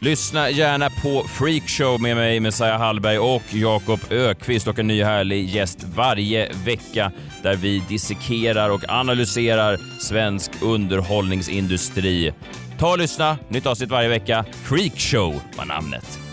Lyssna gärna på Freakshow med mig, Messiah Hallberg och Jakob Ökvist och en ny härlig gäst varje vecka där vi dissekerar och analyserar svensk underhållningsindustri. Ta och lyssna, nytt avsnitt varje vecka. Freakshow var namnet.